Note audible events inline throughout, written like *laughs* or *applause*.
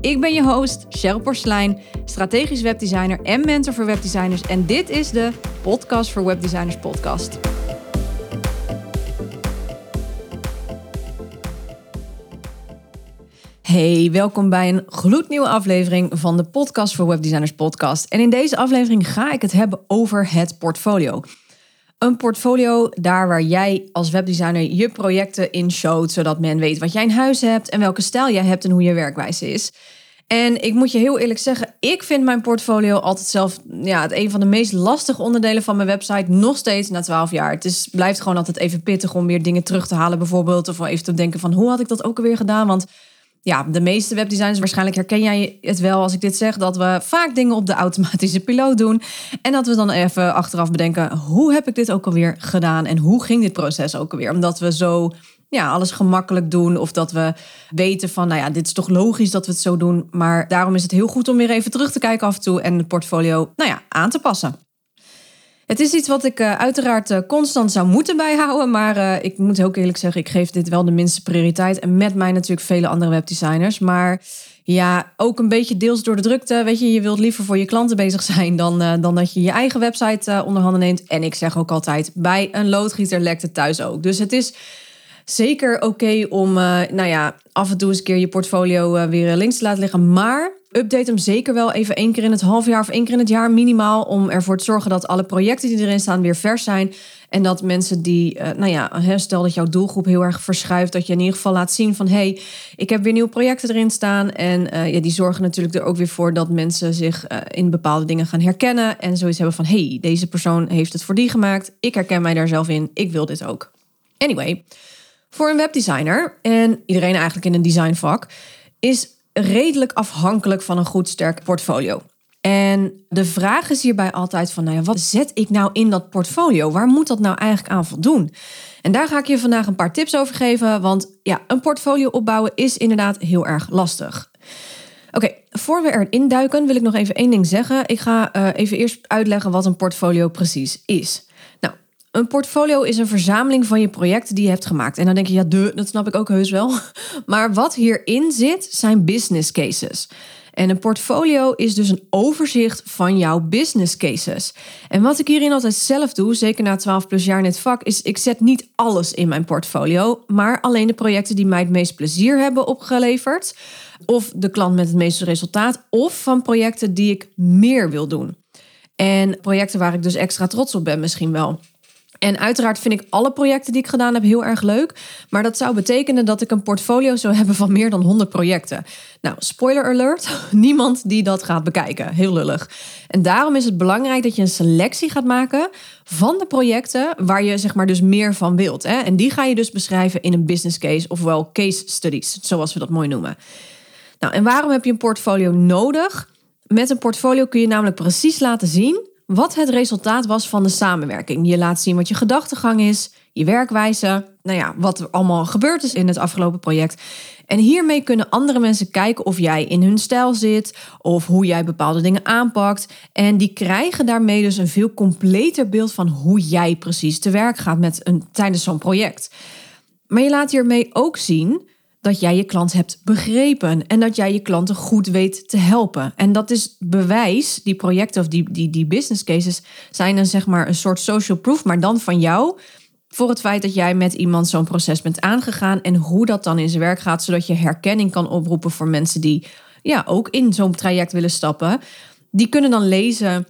Ik ben je host, Cheryl Porslein, strategisch webdesigner en mentor voor webdesigners. En dit is de Podcast voor Webdesigners podcast. Hey, welkom bij een gloednieuwe aflevering van de Podcast voor Webdesigners podcast. En in deze aflevering ga ik het hebben over het portfolio. Een portfolio daar waar jij als webdesigner je projecten in showt, zodat men weet wat jij in huis hebt en welke stijl jij hebt en hoe je werkwijze is. En ik moet je heel eerlijk zeggen, ik vind mijn portfolio altijd zelf ja, het een van de meest lastige onderdelen van mijn website. Nog steeds na 12 jaar. Het is, blijft gewoon altijd even pittig om weer dingen terug te halen, bijvoorbeeld. Of even te denken van hoe had ik dat ook alweer gedaan? Want ja, de meeste webdesigners, waarschijnlijk herken jij het wel als ik dit zeg, dat we vaak dingen op de automatische piloot doen. En dat we dan even achteraf bedenken, hoe heb ik dit ook alweer gedaan en hoe ging dit proces ook alweer? Omdat we zo ja, alles gemakkelijk doen of dat we weten van, nou ja, dit is toch logisch dat we het zo doen. Maar daarom is het heel goed om weer even terug te kijken af en toe en het portfolio, nou ja, aan te passen. Het is iets wat ik uh, uiteraard uh, constant zou moeten bijhouden. Maar uh, ik moet ook eerlijk zeggen, ik geef dit wel de minste prioriteit. En met mij natuurlijk vele andere webdesigners. Maar ja, ook een beetje deels door de drukte. Weet je, je wilt liever voor je klanten bezig zijn dan, dan dat je je eigen website onder handen neemt. En ik zeg ook altijd, bij een loodgieter lekt het thuis ook. Dus het is zeker oké om, nou ja, af en toe eens een keer je portfolio weer links te laten liggen. Maar update hem zeker wel even één keer in het half jaar of één keer in het jaar minimaal. Om ervoor te zorgen dat alle projecten die erin staan weer vers zijn. En dat mensen die, uh, nou ja, stel dat jouw doelgroep heel erg verschuift. Dat je in ieder geval laat zien van hé, hey, ik heb weer nieuwe projecten erin staan. En uh, ja, die zorgen natuurlijk er ook weer voor dat mensen zich uh, in bepaalde dingen gaan herkennen. En zoiets hebben van hé, hey, deze persoon heeft het voor die gemaakt. Ik herken mij daar zelf in. Ik wil dit ook. Anyway, voor een webdesigner en iedereen eigenlijk in een designvak is redelijk afhankelijk van een goed sterk portfolio. En de vraag is hierbij altijd van, nou ja, wat zet ik nou in dat portfolio? Waar moet dat nou eigenlijk aan voldoen? En daar ga ik je vandaag een paar tips over geven, want ja, een portfolio opbouwen is inderdaad heel erg lastig. Oké, voor we erin duiken wil ik nog even één ding zeggen. Ik ga uh, even eerst uitleggen wat een portfolio precies is. Een portfolio is een verzameling van je projecten die je hebt gemaakt. En dan denk je, ja, dat snap ik ook heus wel. *laughs* Maar wat hierin zit, zijn business cases. En een portfolio is dus een overzicht van jouw business cases. En wat ik hierin altijd zelf doe, zeker na 12 plus jaar in het vak, is ik zet niet alles in mijn portfolio, maar alleen de projecten die mij het meest plezier hebben opgeleverd. Of de klant met het meeste resultaat. Of van projecten die ik meer wil doen. En projecten waar ik dus extra trots op ben misschien wel. En uiteraard vind ik alle projecten die ik gedaan heb heel erg leuk. Maar dat zou betekenen dat ik een portfolio zou hebben van meer dan 100 projecten. Nou, spoiler alert, *laughs* niemand die dat gaat bekijken. Heel lullig. En daarom is het belangrijk dat je een selectie gaat maken van de projecten waar je zeg maar dus meer van wilt. Hè? En die ga je dus beschrijven in een business case, ofwel case studies, zoals we dat mooi noemen. Nou, en waarom heb je een portfolio nodig? Met een portfolio kun je namelijk precies laten zien wat het resultaat was van de samenwerking. Je laat zien wat je gedachtegang is, je werkwijze, nou ja, wat er allemaal gebeurd is in het afgelopen project. En hiermee kunnen andere mensen kijken of jij in hun stijl zit of hoe jij bepaalde dingen aanpakt. En die krijgen daarmee dus een veel completer beeld van hoe jij precies te werk gaat met een, tijdens zo'n project. Maar je laat hiermee ook zien dat jij je klant hebt begrepen en dat jij je klanten goed weet te helpen. En dat is bewijs, die projecten of die, die, die business cases zijn een, zeg maar, een soort social proof, maar dan van jou voor het feit dat jij met iemand zo'n proces bent aangegaan en hoe dat dan in zijn werk gaat, zodat je herkenning kan oproepen voor mensen die ja, ook in zo'n traject willen stappen. Die kunnen dan lezen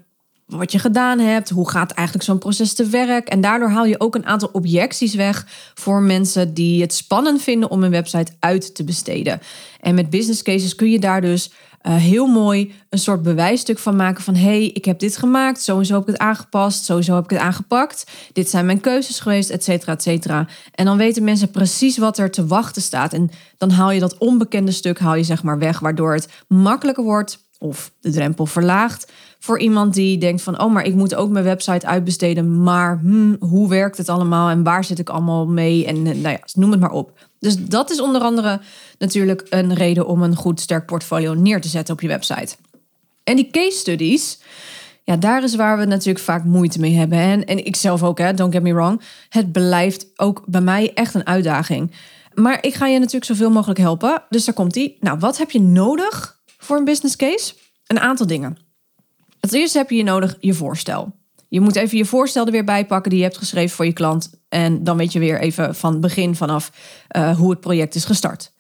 wat je gedaan hebt, hoe gaat eigenlijk zo'n proces te werk. En daardoor haal je ook een aantal objecties weg voor mensen die het spannend vinden om een website uit te besteden. En met business cases kun je daar dus uh, heel mooi een soort bewijsstuk van maken van hey, ik heb dit gemaakt, zo en zo heb ik het aangepast, sowieso heb ik het aangepakt, dit zijn mijn keuzes geweest, et cetera, et cetera. En dan weten mensen precies wat er te wachten staat. En dan haal je dat onbekende stuk haal je zeg maar weg, waardoor het makkelijker wordt of de drempel verlaagt voor iemand die denkt van, oh, maar ik moet ook mijn website uitbesteden, maar hmm, hoe werkt het allemaal en waar zit ik allemaal mee en nou ja, noem het maar op. Dus dat is onder andere natuurlijk een reden om een goed sterk portfolio neer te zetten op je website. En die case studies, ja, daar is waar we natuurlijk vaak moeite mee hebben. En, en ik zelf ook, hè, don't get me wrong. Het blijft ook bij mij echt een uitdaging. Maar ik ga je natuurlijk zoveel mogelijk helpen. Dus daar komt die. Nou, wat heb je nodig voor een business case? Een aantal dingen. Het eerste heb je nodig je voorstel. Je moet even je voorstel er weer bij pakken die je hebt geschreven voor je klant. En dan weet je weer even van begin vanaf uh, hoe het project is gestart.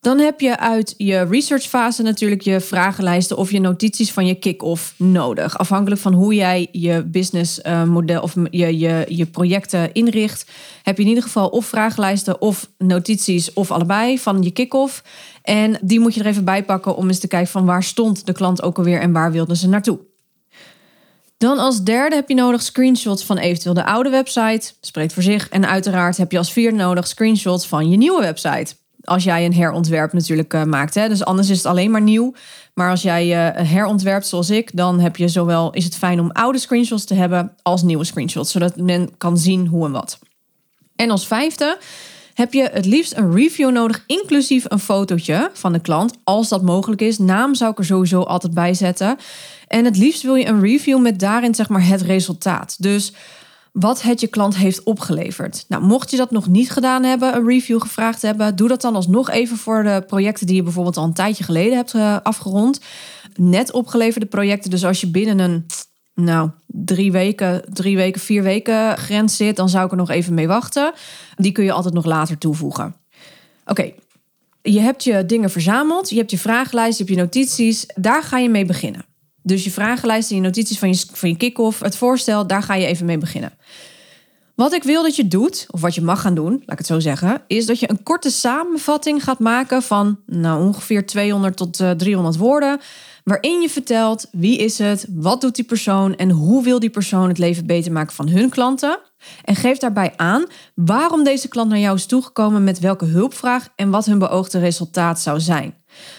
Dan heb je uit je researchfase natuurlijk je vragenlijsten of je notities van je kick-off nodig. Afhankelijk van hoe jij je businessmodel uh, of je, je, je projecten inricht, heb je in ieder geval of vragenlijsten of notities of allebei van je kick-off. En die moet je er even bij pakken om eens te kijken van waar stond de klant ook alweer en waar wilden ze naartoe. Dan als derde heb je nodig screenshots van eventueel de oude website. Spreekt voor zich. En uiteraard heb je als vierde nodig screenshots van je nieuwe website als jij een herontwerp natuurlijk uh, maakt. Hè? Dus anders is het alleen maar nieuw. Maar als jij uh, een herontwerpt zoals ik, dan heb je zowel is het fijn om oude screenshots te hebben als nieuwe screenshots, zodat men kan zien hoe en wat. En als vijfde heb je het liefst een review nodig, inclusief een fotootje van de klant, als dat mogelijk is. Naam zou ik er sowieso altijd bij zetten. En het liefst wil je een review met daarin zeg maar het resultaat. Dus wat het je klant heeft opgeleverd. Nou, mocht je dat nog niet gedaan hebben, een review gevraagd hebben, doe dat dan alsnog even voor de projecten die je bijvoorbeeld al een tijdje geleden hebt uh, afgerond. Net opgeleverde projecten. Dus als je binnen een, nou, drie weken, drie weken, vier weken grens zit, dan zou ik er nog even mee wachten. Die kun je altijd nog later toevoegen. Oké. Je hebt je dingen verzameld, je hebt je vragenlijst, je hebt je notities. Daar ga je mee beginnen. Dus je vragenlijst en je notities van je, van je kick-off, het voorstel, daar ga je even mee beginnen. Wat ik wil dat je doet, of wat je mag gaan doen, laat ik het zo zeggen, is dat je een korte samenvatting gaat maken van nou, ongeveer 200 tot 300 eh, woorden. Waarin je vertelt wie is het, wat doet die persoon en hoe wil die persoon het leven beter maken van hun klanten. En geef daarbij aan waarom deze klant naar jou is toegekomen met welke hulpvraag en wat hun beoogde resultaat zou zijn.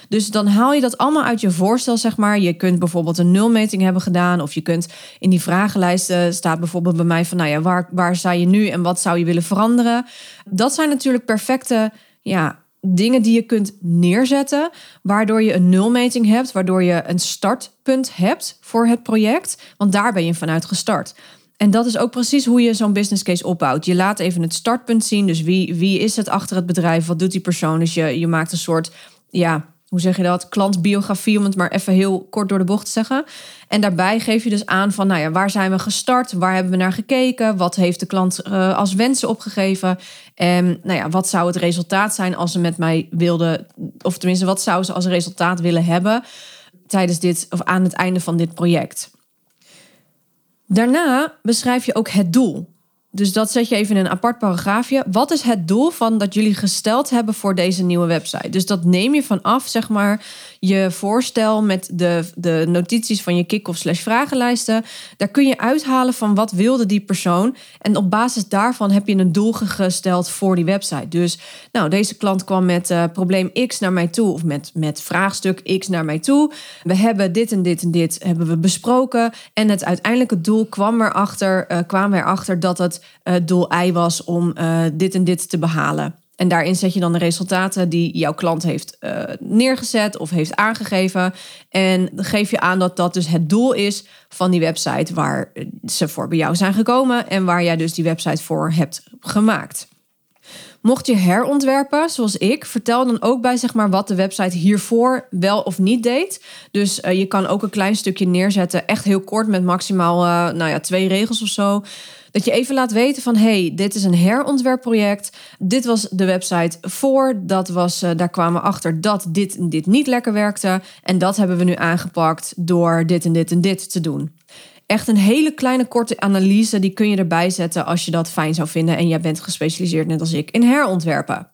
Dus dan haal je dat allemaal uit je voorstel, zeg maar. Je kunt bijvoorbeeld een nulmeting hebben gedaan. Of je kunt in die vragenlijsten staat bijvoorbeeld bij mij van, nou ja, waar, waar sta je nu en wat zou je willen veranderen? Dat zijn natuurlijk perfecte, ja, dingen die je kunt neerzetten, waardoor je een nulmeting hebt, waardoor je een startpunt hebt voor het project, want daar ben je vanuit gestart. En dat is ook precies hoe je zo'n business case opbouwt. Je laat even het startpunt zien, dus wie, wie is het achter het bedrijf, wat doet die persoon, dus je, je maakt een soort ja, hoe zeg je dat? Klantbiografie, om het maar even heel kort door de bocht te zeggen. En daarbij geef je dus aan van, nou ja, waar zijn we gestart? Waar hebben we naar gekeken? Wat heeft de klant uh, als wensen opgegeven? En nou ja, wat zou het resultaat zijn als ze met mij wilden, of tenminste, wat zou ze als resultaat willen hebben tijdens dit, of aan het einde van dit project? Daarna beschrijf je ook het doel. Dus dat zet je even in een apart paragraafje. Wat is het doel van dat jullie gesteld hebben voor deze nieuwe website? Dus dat neem je vanaf, zeg maar, je voorstel met de, de notities van je kick-off slash vragenlijsten. Daar kun je uithalen van wat wilde die persoon. En op basis daarvan heb je een doel gesteld voor die website. Dus nou, deze klant kwam met uh, probleem X naar mij toe. Of met, met vraagstuk X naar mij toe. We hebben dit en dit en dit hebben we besproken. En het uiteindelijke doel kwam erachter, uh, kwamen erachter dat het uh, doel I was om dit en dit te behalen. En daarin zet je dan de resultaten die jouw klant heeft uh, neergezet of heeft aangegeven. En geef je aan dat dat dus het doel is van die website waar ze voor bij jou zijn gekomen en waar jij dus die website voor hebt gemaakt. Mocht je herontwerpen, zoals ik, vertel dan ook bij zeg maar, wat de website hiervoor wel of niet deed. Dus je kan ook een klein stukje neerzetten, echt heel kort met maximaal nou ja, twee regels of zo. Dat je even laat weten van hey, dit is een herontwerpproject. Dit was de website voor. Dat was, uh, daar kwamen we achter dat dit en dit niet lekker werkte. En dat hebben we nu aangepakt door dit en dit en dit te doen. Echt een hele kleine korte analyse, die kun je erbij zetten als je dat fijn zou vinden en jij bent gespecialiseerd net als ik in herontwerpen.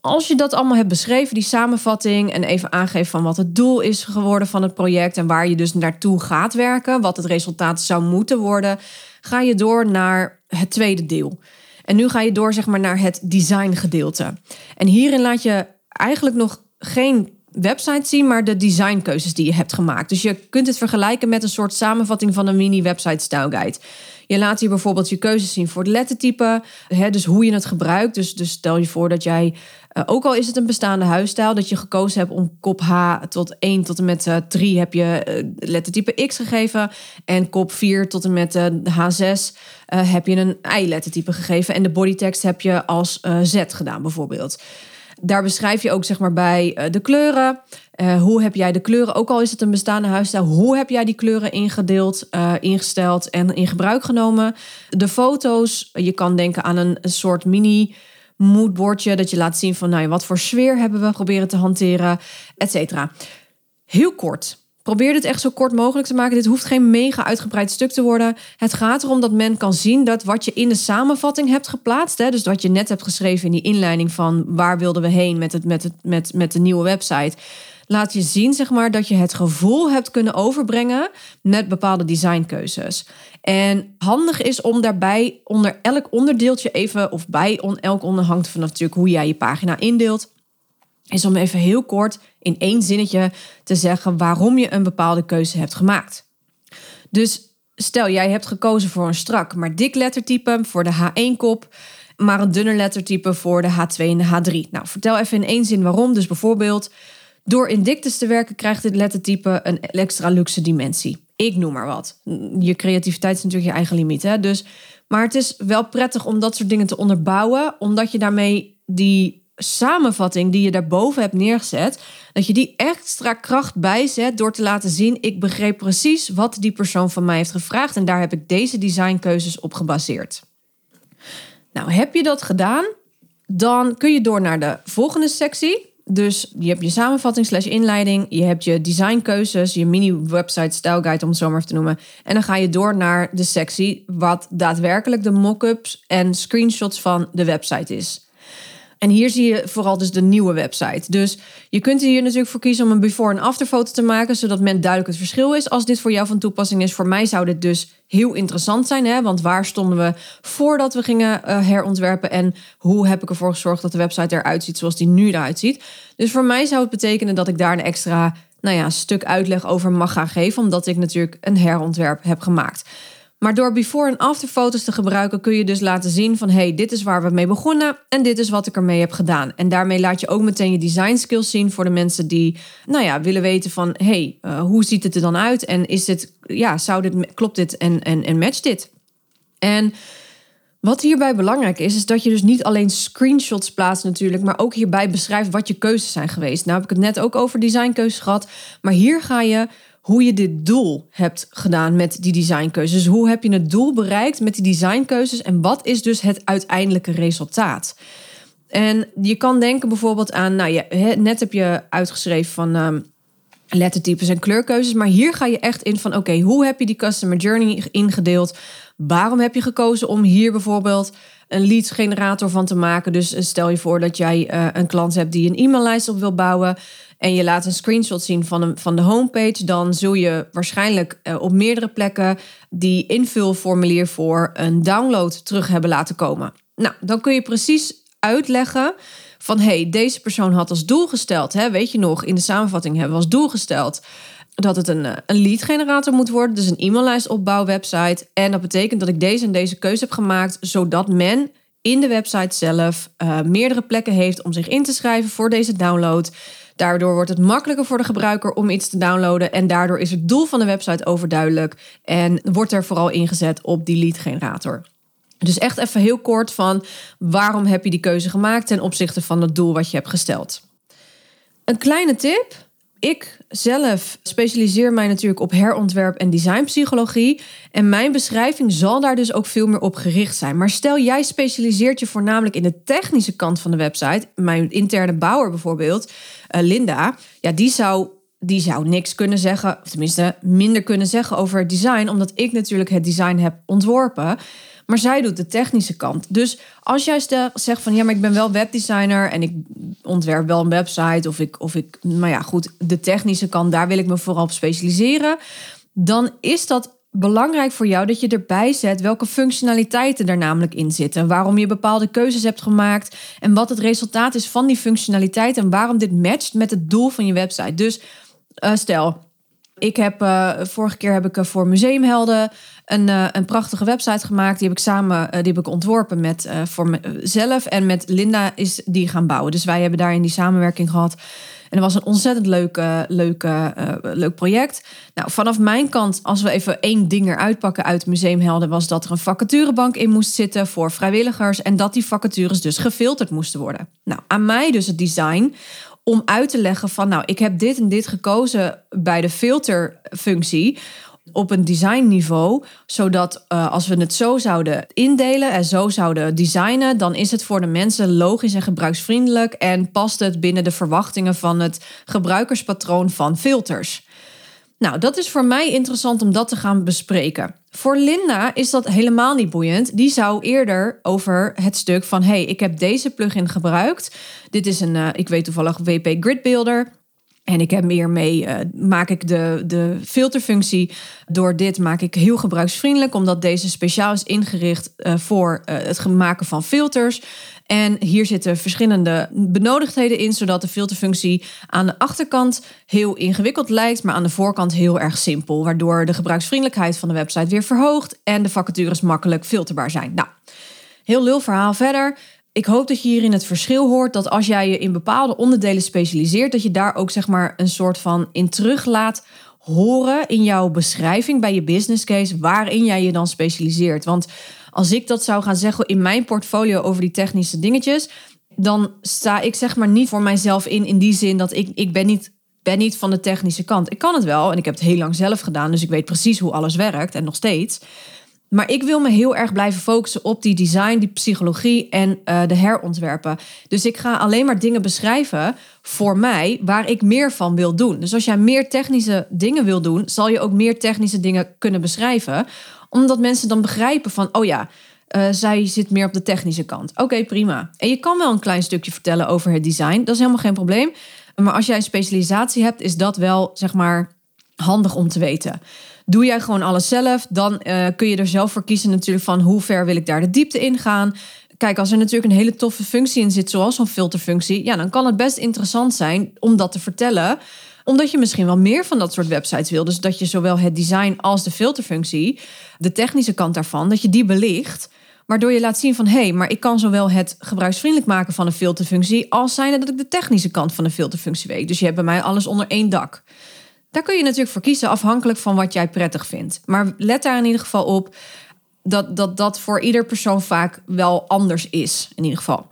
Als je dat allemaal hebt beschreven, die samenvatting, en even aangeeft van wat het doel is geworden van het project en waar je dus naartoe gaat werken, wat het resultaat zou moeten worden, ga je door naar het tweede deel. En nu ga je door zeg maar, naar het design gedeelte. En hierin laat je eigenlijk nog geen website zien, maar de designkeuzes die je hebt gemaakt. Dus je kunt het vergelijken met een soort samenvatting van een mini-website style guide. Je laat hier bijvoorbeeld je keuzes zien voor het lettertype, hè, dus hoe je het gebruikt. Dus, dus stel je voor dat jij, ook al is het een bestaande huisstijl, dat je gekozen hebt om kop H tot 1 tot en met uh, 3 heb je uh, lettertype X gegeven. En kop 4 tot en met H6 heb je een I-lettertype gegeven. En de bodytext heb je als Z gedaan bijvoorbeeld. Daar beschrijf je ook zeg maar bij de kleuren. Hoe heb jij de kleuren, ook al is het een bestaande huisstijl, hoe heb jij die kleuren ingedeeld, ingesteld en in gebruik genomen? De foto's, je kan denken aan een, een soort mini moodboardje dat je laat zien van nou, wat voor sfeer hebben we proberen te hanteren, et cetera. Heel kort. Probeer dit echt zo kort mogelijk te maken. Dit hoeft geen mega uitgebreid stuk te worden. Het gaat erom dat men kan zien dat wat je in de samenvatting hebt geplaatst, hè, dus wat je net hebt geschreven in die inleiding van waar wilden we heen met, het, met, het, met, met de nieuwe website, laat je zien zeg maar, dat je het gevoel hebt kunnen overbrengen met bepaalde designkeuzes. En handig is om daarbij onder elk onderdeeltje even, of bij on, elk onder hangt van natuurlijk hoe jij je pagina indeelt is om even heel kort in één zinnetje te zeggen waarom je een bepaalde keuze hebt gemaakt. Dus stel jij hebt gekozen voor een strak maar dik lettertype voor de H1-kop, maar een dunner lettertype voor de H2 en de H3. Nou, vertel even in één zin waarom. Dus bijvoorbeeld, door in diktes te werken krijgt dit lettertype een extra luxe dimensie. Ik noem maar wat. Je creativiteit is natuurlijk je eigen limiet. Hè? Dus, maar het is wel prettig om dat soort dingen te onderbouwen, omdat je daarmee die samenvatting die je daarboven hebt neergezet, dat je die extra kracht bijzet door te laten zien: ik begreep precies wat die persoon van mij heeft gevraagd en daar heb ik deze designkeuzes op gebaseerd. Nou, heb je dat gedaan, dan kun je door naar de volgende sectie. Dus je hebt je samenvatting slash inleiding, je hebt je designkeuzes, je mini-website style guide om het zo maar te noemen. En dan ga je door naar de sectie wat daadwerkelijk de mock-ups en screenshots van de website is. En hier zie je vooral dus de nieuwe website. Dus je kunt hier natuurlijk voor kiezen om een before- en afterfoto te maken, zodat men duidelijk het verschil is. Als dit voor jou van toepassing is, voor mij zou dit dus heel interessant zijn. Hè? Want waar stonden we voordat we gingen uh, herontwerpen? En hoe heb ik ervoor gezorgd dat de website eruit ziet zoals die nu eruit ziet? Dus voor mij zou het betekenen dat ik daar een extra nou ja, stuk uitleg over mag gaan geven, omdat ik natuurlijk een herontwerp heb gemaakt. Maar door before- en after foto's te gebruiken kun je dus laten zien van hey, dit is waar we mee begonnen en dit is wat ik ermee heb gedaan. En daarmee laat je ook meteen je design skills zien voor de mensen die, nou ja, willen weten van hey, uh, hoe ziet het er dan uit en is dit, ja, zou dit, klopt dit en, en, en matcht dit? En wat hierbij belangrijk is, is dat je dus niet alleen screenshots plaatst natuurlijk, maar ook hierbij beschrijft wat je keuzes zijn geweest. Nou heb ik het net ook over designkeuzes gehad, maar hier ga je hoe je dit doel hebt gedaan met die designkeuzes. Hoe heb je het doel bereikt met die designkeuzes en wat is dus het uiteindelijke resultaat? En je kan denken bijvoorbeeld aan, nou ja, net heb je uitgeschreven van um, lettertypes en kleurkeuzes, maar hier ga je echt in van, oké, hoe heb je die customer journey ingedeeld? Waarom heb je gekozen om hier bijvoorbeeld een lead generator van te maken? Dus eh, stel je voor dat jij uh, een klant hebt die een e-maillijst op wil bouwen en je laat een screenshot zien van, een, van de homepage, dan zul je waarschijnlijk uh, op meerdere plekken die invulformulier voor een download terug hebben laten komen. Nou, dan kun je precies uitleggen van hey, deze persoon had als doel gesteld, hè, weet je nog, in de samenvatting hebben we als doel gesteld dat het een, een lead generator moet worden, dus een e-maillijst website. En dat betekent dat ik deze en deze keuze heb gemaakt, zodat men in de website zelf uh, meerdere plekken heeft om zich in te schrijven voor deze download. Daardoor wordt het makkelijker voor de gebruiker om iets te downloaden. En daardoor is het doel van de website overduidelijk. En wordt er vooral ingezet op die lead generator. Dus echt even heel kort van waarom heb je die keuze gemaakt ten opzichte van het doel wat je hebt gesteld. Een kleine tip ik zelf specialiseer mij natuurlijk op herontwerp en designpsychologie. En mijn beschrijving zal daar dus ook veel meer op gericht zijn. Maar stel jij specialiseert je voornamelijk in de technische kant van de website. Mijn interne bouwer bijvoorbeeld, uh, Linda, ja, die zou, die zou niks kunnen zeggen, of tenminste minder kunnen zeggen over het design, omdat ik natuurlijk het design heb ontworpen. Maar zij doet de technische kant. Dus als jij zegt van ja, maar ik ben wel webdesigner en ik ontwerp wel een website of ik, of ik, maar ja, goed, de technische kant, daar wil ik me vooral op specialiseren. Dan is dat belangrijk voor jou dat je erbij zet welke functionaliteiten er namelijk in zitten. Waarom je bepaalde keuzes hebt gemaakt en wat het resultaat is van die functionaliteit en waarom dit matcht met het doel van je website. Dus uh, stel, ik heb uh, vorige keer heb ik uh, voor Museumhelden een, een prachtige website gemaakt. Die heb ik samen die heb ik ontworpen met voor mezelf en met Linda is die gaan bouwen. Dus wij hebben daarin die samenwerking gehad. En dat was een ontzettend leuk, leuk, leuk project. Nou, vanaf mijn kant, als we even één ding eruit pakken uit Museumhelden, was dat er een vacaturebank in moest zitten voor vrijwilligers. En dat die vacatures dus gefilterd moesten worden. Nou, aan mij dus het design om uit te leggen van nou, ik heb dit en dit gekozen bij de filterfunctie op een designniveau, zodat uh, als we het zo zouden indelen en zo zouden designen, dan is het voor de mensen logisch en gebruiksvriendelijk en past het binnen de verwachtingen van het gebruikerspatroon van filters. Nou, dat is voor mij interessant om dat te gaan bespreken. Voor Linda is dat helemaal niet boeiend. Die zou eerder over het stuk van: hey, ik heb deze plugin gebruikt. Dit is een, uh, ik weet toevallig, WP Grid Builder. En ik heb meer mee, uh, maak ik de, de filterfunctie. Door dit maak ik heel gebruiksvriendelijk, omdat deze speciaal is ingericht uh, voor uh, het maken van filters. En hier zitten verschillende benodigdheden in, zodat de filterfunctie aan de achterkant heel ingewikkeld lijkt, maar aan de voorkant heel erg simpel. Waardoor de gebruiksvriendelijkheid van de website weer verhoogt en de vacatures makkelijk filterbaar zijn. Nou, heel lul verhaal verder. Ik hoop dat je hierin het verschil hoort dat als jij je in bepaalde onderdelen specialiseert, dat je daar ook zeg maar een soort van in terug laat horen in jouw beschrijving bij je business case waarin jij je dan specialiseert. Want als ik dat zou gaan zeggen in mijn portfolio over die technische dingetjes, dan sta ik zeg maar niet voor mijzelf in in die zin dat ik, ik ben niet ben niet van de technische kant. Ik kan het wel en ik heb het heel lang zelf gedaan, dus ik weet precies hoe alles werkt en nog steeds. Maar ik wil me heel erg blijven focussen op die design, die psychologie en uh, de herontwerpen. Dus ik ga alleen maar dingen beschrijven voor mij waar ik meer van wil doen. Dus als jij meer technische dingen wil doen, zal je ook meer technische dingen kunnen beschrijven. Omdat mensen dan begrijpen van, oh ja, uh, zij zit meer op de technische kant. Oké, prima. En je kan wel een klein stukje vertellen over het design. Dat is helemaal geen probleem. Maar als jij een specialisatie hebt, is dat wel, zeg maar, handig om te weten. Doe jij gewoon alles zelf, dan uh, kun je er zelf voor kiezen natuurlijk van hoe ver wil ik daar de diepte in gaan. Kijk, als er natuurlijk een hele toffe functie in zit, zoals zo'n filterfunctie, ja, dan kan het best interessant zijn om dat te vertellen omdat je misschien wel meer van dat soort websites wil. Dus dat je zowel het design als de filterfunctie, de technische kant daarvan, dat je die belicht. Waardoor je laat zien van hé, hey, maar ik kan zowel het gebruiksvriendelijk maken van een filterfunctie, als zijn dat ik de technische kant van de filterfunctie weet. Dus je hebt bij mij alles onder één dak. Daar kun je natuurlijk voor kiezen, afhankelijk van wat jij prettig vindt. Maar let daar in ieder geval op dat dat, dat voor ieder persoon vaak wel anders is, in ieder geval.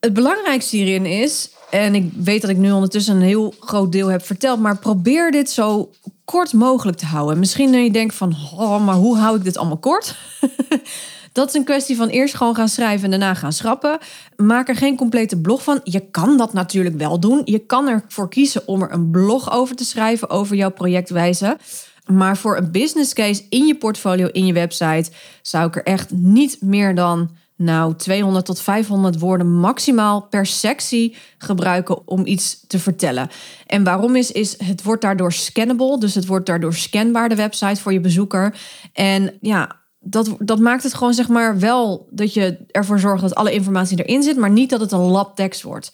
Het belangrijkste hierin is, en ik weet dat ik nu ondertussen een heel groot deel heb verteld, maar probeer dit zo kort mogelijk te houden. Misschien dat je denkt van, oh, maar hoe hou ik dit allemaal kort? *laughs* Dat is een kwestie van eerst gewoon gaan schrijven en daarna gaan schrappen. Maak er geen complete blog van. Je kan dat natuurlijk wel doen. Je kan ervoor kiezen om er een blog over te schrijven over jouw projectwijze. Maar voor een business case in je portfolio, in je website, zou ik er echt niet meer dan nou 200 tot 500 woorden maximaal per sectie gebruiken om iets te vertellen. En waarom is, is het wordt daardoor scannable, dus het wordt daardoor scanbaar de website voor je bezoeker. En ja, dat, dat maakt het gewoon zeg maar wel dat je ervoor zorgt dat alle informatie erin zit, maar niet dat het een lab tekst wordt.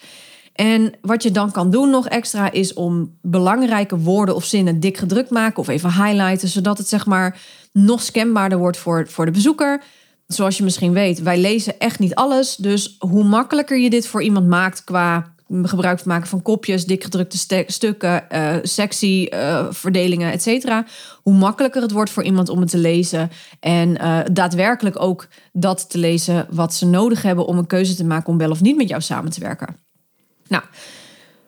En wat je dan kan doen nog extra is om belangrijke woorden of zinnen dik gedrukt maken of even highlighten, zodat het zeg maar nog scanbaarder wordt voor, voor de bezoeker. Zoals je misschien weet, wij lezen echt niet alles. Dus hoe makkelijker je dit voor iemand maakt qua gebruik maken van kopjes, dikgedrukte stukken, uh, sectieverdelingen, uh, et cetera. Hoe makkelijker het wordt voor iemand om het te lezen. En uh, daadwerkelijk ook dat te lezen wat ze nodig hebben om een keuze te maken om wel of niet met jou samen te werken. Nou,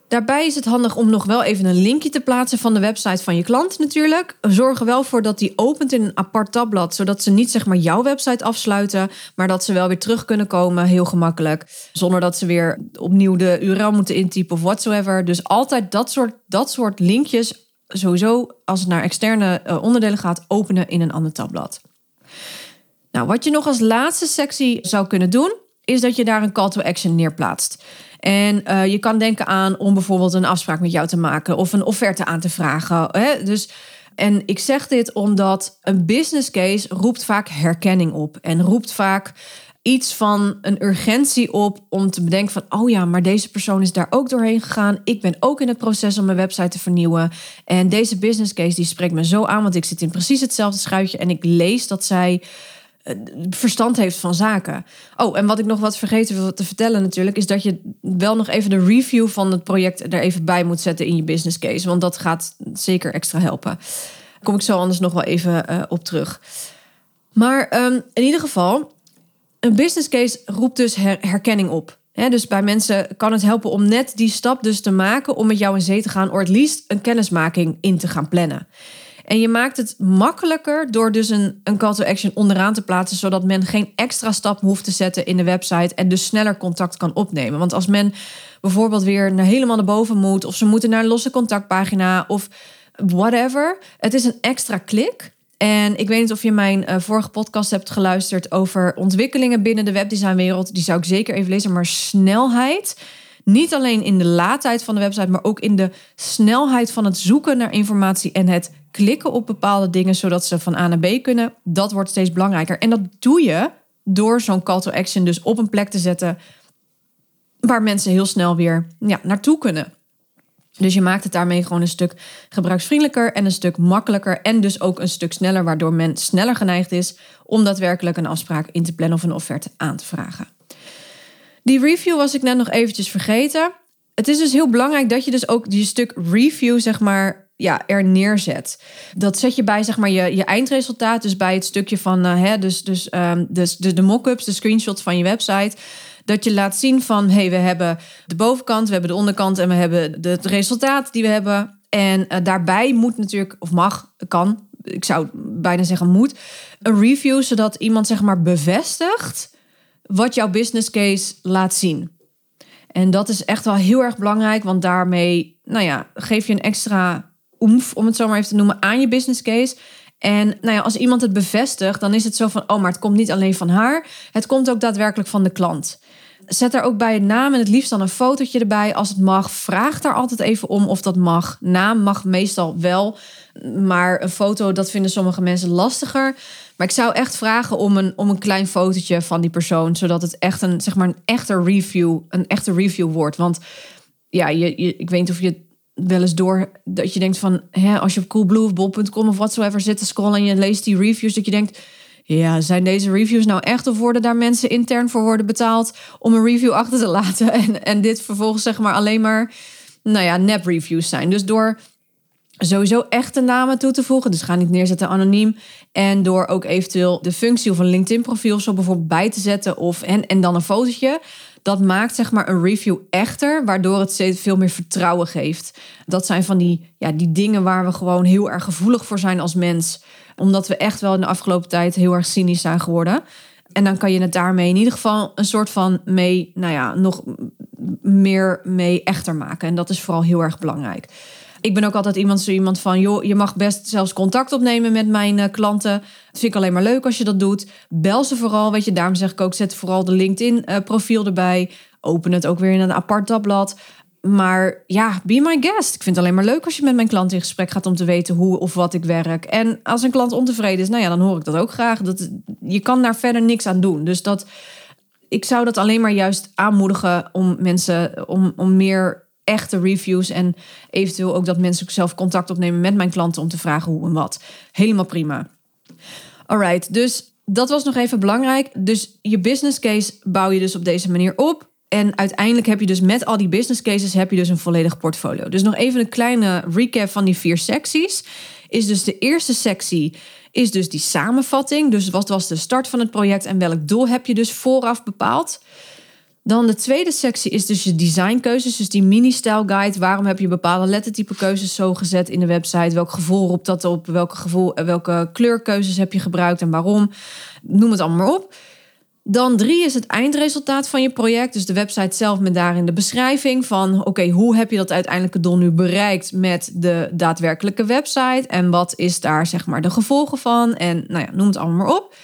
Daarbij is het handig om nog wel even een linkje te plaatsen van de website van je klant natuurlijk. Zorg er wel voor dat die opent in een apart tabblad, zodat ze niet zeg maar jouw website afsluiten, maar dat ze wel weer terug kunnen komen, heel gemakkelijk, zonder dat ze weer opnieuw de URL moeten intypen of whatsoever. Dus altijd dat soort, dat soort linkjes sowieso als het naar externe uh, onderdelen gaat, openen in een ander tabblad. Nou, wat je nog als laatste sectie zou kunnen doen, is dat je daar een call to action neerplaatst. En uh, je kan denken aan om bijvoorbeeld een afspraak met jou te maken of een offerte aan te vragen. Hè? Dus En ik zeg dit omdat een business case roept vaak herkenning op en roept vaak iets van een urgentie op om te bedenken van, oh ja, maar deze persoon is daar ook doorheen gegaan. Ik ben ook in het proces om mijn website te vernieuwen. En deze business case die spreekt me zo aan, want ik zit in precies hetzelfde schuitje en ik lees dat zij eh, verstand heeft van zaken. Oh, en wat ik nog wat vergeten wil te vertellen natuurlijk, is dat je wel nog even de review van het project er even bij moet zetten in je business case. Want dat gaat zeker extra helpen. kom ik zo anders nog wel even uh, op terug. Maar um, in ieder geval, een business case roept dus herkenning op. dus bij mensen kan het helpen om net die stap dus te maken om met jou in zee te gaan, of het liefst een kennismaking in te gaan plannen. En je maakt het makkelijker door dus een, een call to action onderaan te plaatsen, zodat men geen extra stap hoeft te zetten in de website en dus sneller contact kan opnemen. Want als men bijvoorbeeld weer naar helemaal naar boven moet, of ze moeten naar een losse contactpagina of whatever, het is een extra klik. En ik weet niet of je mijn uh, vorige podcast hebt geluisterd over ontwikkelingen binnen de webdesignwereld. Die zou ik zeker even lezen. Maar snelheid. Niet alleen in de laadtijd van de website, maar ook in de snelheid van het zoeken naar informatie en het klikken op bepaalde dingen zodat ze van A naar B kunnen. Dat wordt steeds belangrijker. En dat doe je door zo'n call to action dus op een plek te zetten waar mensen heel snel weer ja, naartoe kunnen. Dus je maakt het daarmee gewoon een stuk gebruiksvriendelijker en een stuk makkelijker en dus ook een stuk sneller, waardoor men sneller geneigd is om daadwerkelijk een afspraak in te plannen of een offerte aan te vragen. Die review was ik net nog eventjes vergeten. Het is dus heel belangrijk dat je dus ook die stuk review, zeg maar, ja, er neerzet. Dat zet je bij zeg maar, je, je eindresultaat, dus bij het stukje van uh, hè, dus, dus, um, dus, de, de mock-ups, de screenshots van je website. Dat je laat zien van hey, we hebben de bovenkant, we hebben de onderkant en we hebben het resultaat die we hebben. En uh, daarbij moet natuurlijk, of mag, kan, ik zou bijna zeggen moet, een review, zodat iemand zeg maar bevestigt wat jouw business case laat zien. En dat is echt wel heel erg belangrijk, want daarmee, nou ja, geef je een extra oemf, om het zo maar even te noemen, aan je business case. En nou ja, als iemand het bevestigt, dan is het zo van, oh, maar het komt niet alleen van haar, het komt ook daadwerkelijk van de klant. Zet daar ook bij je naam en het liefst dan een fotootje erbij als het mag. Vraag daar altijd even om of dat mag. Naam mag meestal wel, maar een foto, dat vinden sommige mensen lastiger. Maar ik zou echt vragen om een, om een klein fotootje van die persoon, zodat het echt een, zeg maar, een echte review, een echte review wordt. Want ja, je, ik weet niet of je wel eens door dat je denkt van, hè, als je op coolblue of bol.com of whatsoever zit te scrollen en je leest die reviews, dat je denkt, ja, zijn deze reviews nou echt of worden daar mensen intern voor worden betaald om een review achter te laten *laughs* en, en dit vervolgens zeg maar alleen maar, nou ja, nep reviews zijn. Dus door sowieso echte namen toe te voegen. Dus ga niet neerzetten anoniem. En door ook eventueel de functie of een LinkedIn profiel zo bijvoorbeeld bij te zetten. Of, en, en dan een fotootje. Dat maakt zeg maar een review echter, waardoor het steeds veel meer vertrouwen geeft. Dat zijn van die, ja, die dingen waar we gewoon heel erg gevoelig voor zijn als mens. Omdat we echt wel in de afgelopen tijd heel erg cynisch zijn geworden. En dan kan je het daarmee in ieder geval een soort van mee, nou ja, nog meer mee echter maken. En dat is vooral heel erg belangrijk. Ik ben ook altijd iemand, zo iemand van, joh, je mag best zelfs contact opnemen met mijn uh, klanten. Dat vind ik alleen maar leuk als je dat doet. Bel ze vooral, weet je. Daarom zeg ik ook, zet vooral de LinkedIn-profiel erbij. Open het ook weer in een apart tabblad. Maar ja, be my guest. Ik vind het alleen maar leuk als je met mijn klant in gesprek gaat om te weten hoe of wat ik werk. En als een klant ontevreden is, nou ja, dan hoor ik dat ook graag. Dat, je kan daar verder niks aan doen. Dus dat, ik zou dat alleen maar juist aanmoedigen om mensen om, om meer echte reviews en eventueel ook dat mensen zelf contact opnemen met mijn klanten om te vragen hoe en wat. Helemaal prima. Alright, dus dat was nog even belangrijk. Dus je business case bouw je dus op deze manier op. En uiteindelijk heb je dus met al die business cases heb je dus een volledig portfolio. Dus nog even een kleine recap van die vier secties. Is dus de eerste sectie is dus die samenvatting. Dus wat was de start van het project en welk doel heb je dus vooraf bepaald? Dan de tweede sectie is dus je designkeuzes. Dus die mini-style guide. Waarom heb je bepaalde lettertype keuzes zo gezet in de website? Welk gevoel roept dat op? Welke, gevoel, eh, welke kleurkeuzes heb je gebruikt en waarom? Noem het allemaal maar op. Dan drie is het eindresultaat van je project. Dus de website zelf met daarin de beschrijving van... oké, hoe heb je dat uiteindelijke doel nu bereikt met de daadwerkelijke website? En wat is daar zeg maar de gevolgen van? En nou ja, noem het allemaal maar op.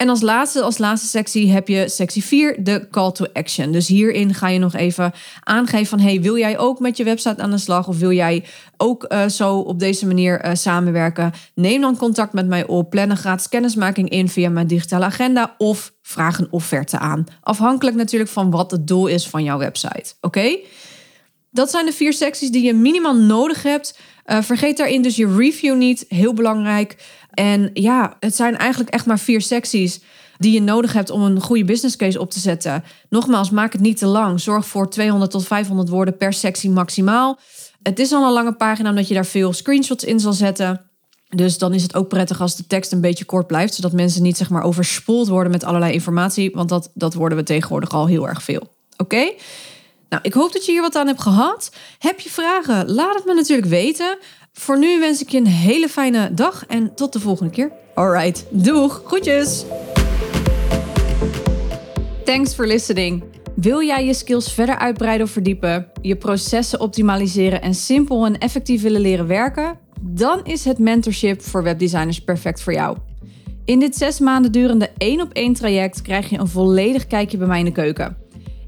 En als laatste, als laatste sectie heb je sectie 4, de call to action. Dus hierin ga je nog even aangeven van... hey, wil jij ook met je website aan de slag? Of wil jij ook uh, zo op deze manier uh, samenwerken? Neem dan contact met mij op. Plan een gratis kennismaking in via mijn digitale agenda... of vraag een offerte aan. Afhankelijk natuurlijk van wat het doel is van jouw website. Oké? Dat zijn de vier secties die je minimaal nodig hebt. Uh, vergeet daarin dus je review niet. Heel belangrijk. En ja, het zijn eigenlijk echt maar vier secties die je nodig hebt om een goede business case op te zetten. Nogmaals, maak het niet te lang. Zorg voor 200 tot 500 woorden per sectie maximaal. Het is al een lange pagina omdat je daar veel screenshots in zal zetten. Dus dan is het ook prettig als de tekst een beetje kort blijft, zodat mensen niet zeg maar overspoeld worden met allerlei informatie, want dat, dat worden we tegenwoordig al heel erg veel. Oké? Nou, ik hoop dat je hier wat aan hebt gehad. Heb je vragen? Laat het me natuurlijk weten. Voor nu wens ik je een hele fijne dag en tot de volgende keer. Alright, doeg, groetjes! Thanks for listening. Wil jij je skills verder uitbreiden of verdiepen, je processen optimaliseren en simpel en effectief willen leren werken? Dan is het mentorship voor webdesigners perfect voor jou. In dit zes maanden durende één op één traject krijg je een volledig kijkje bij mij in de keuken.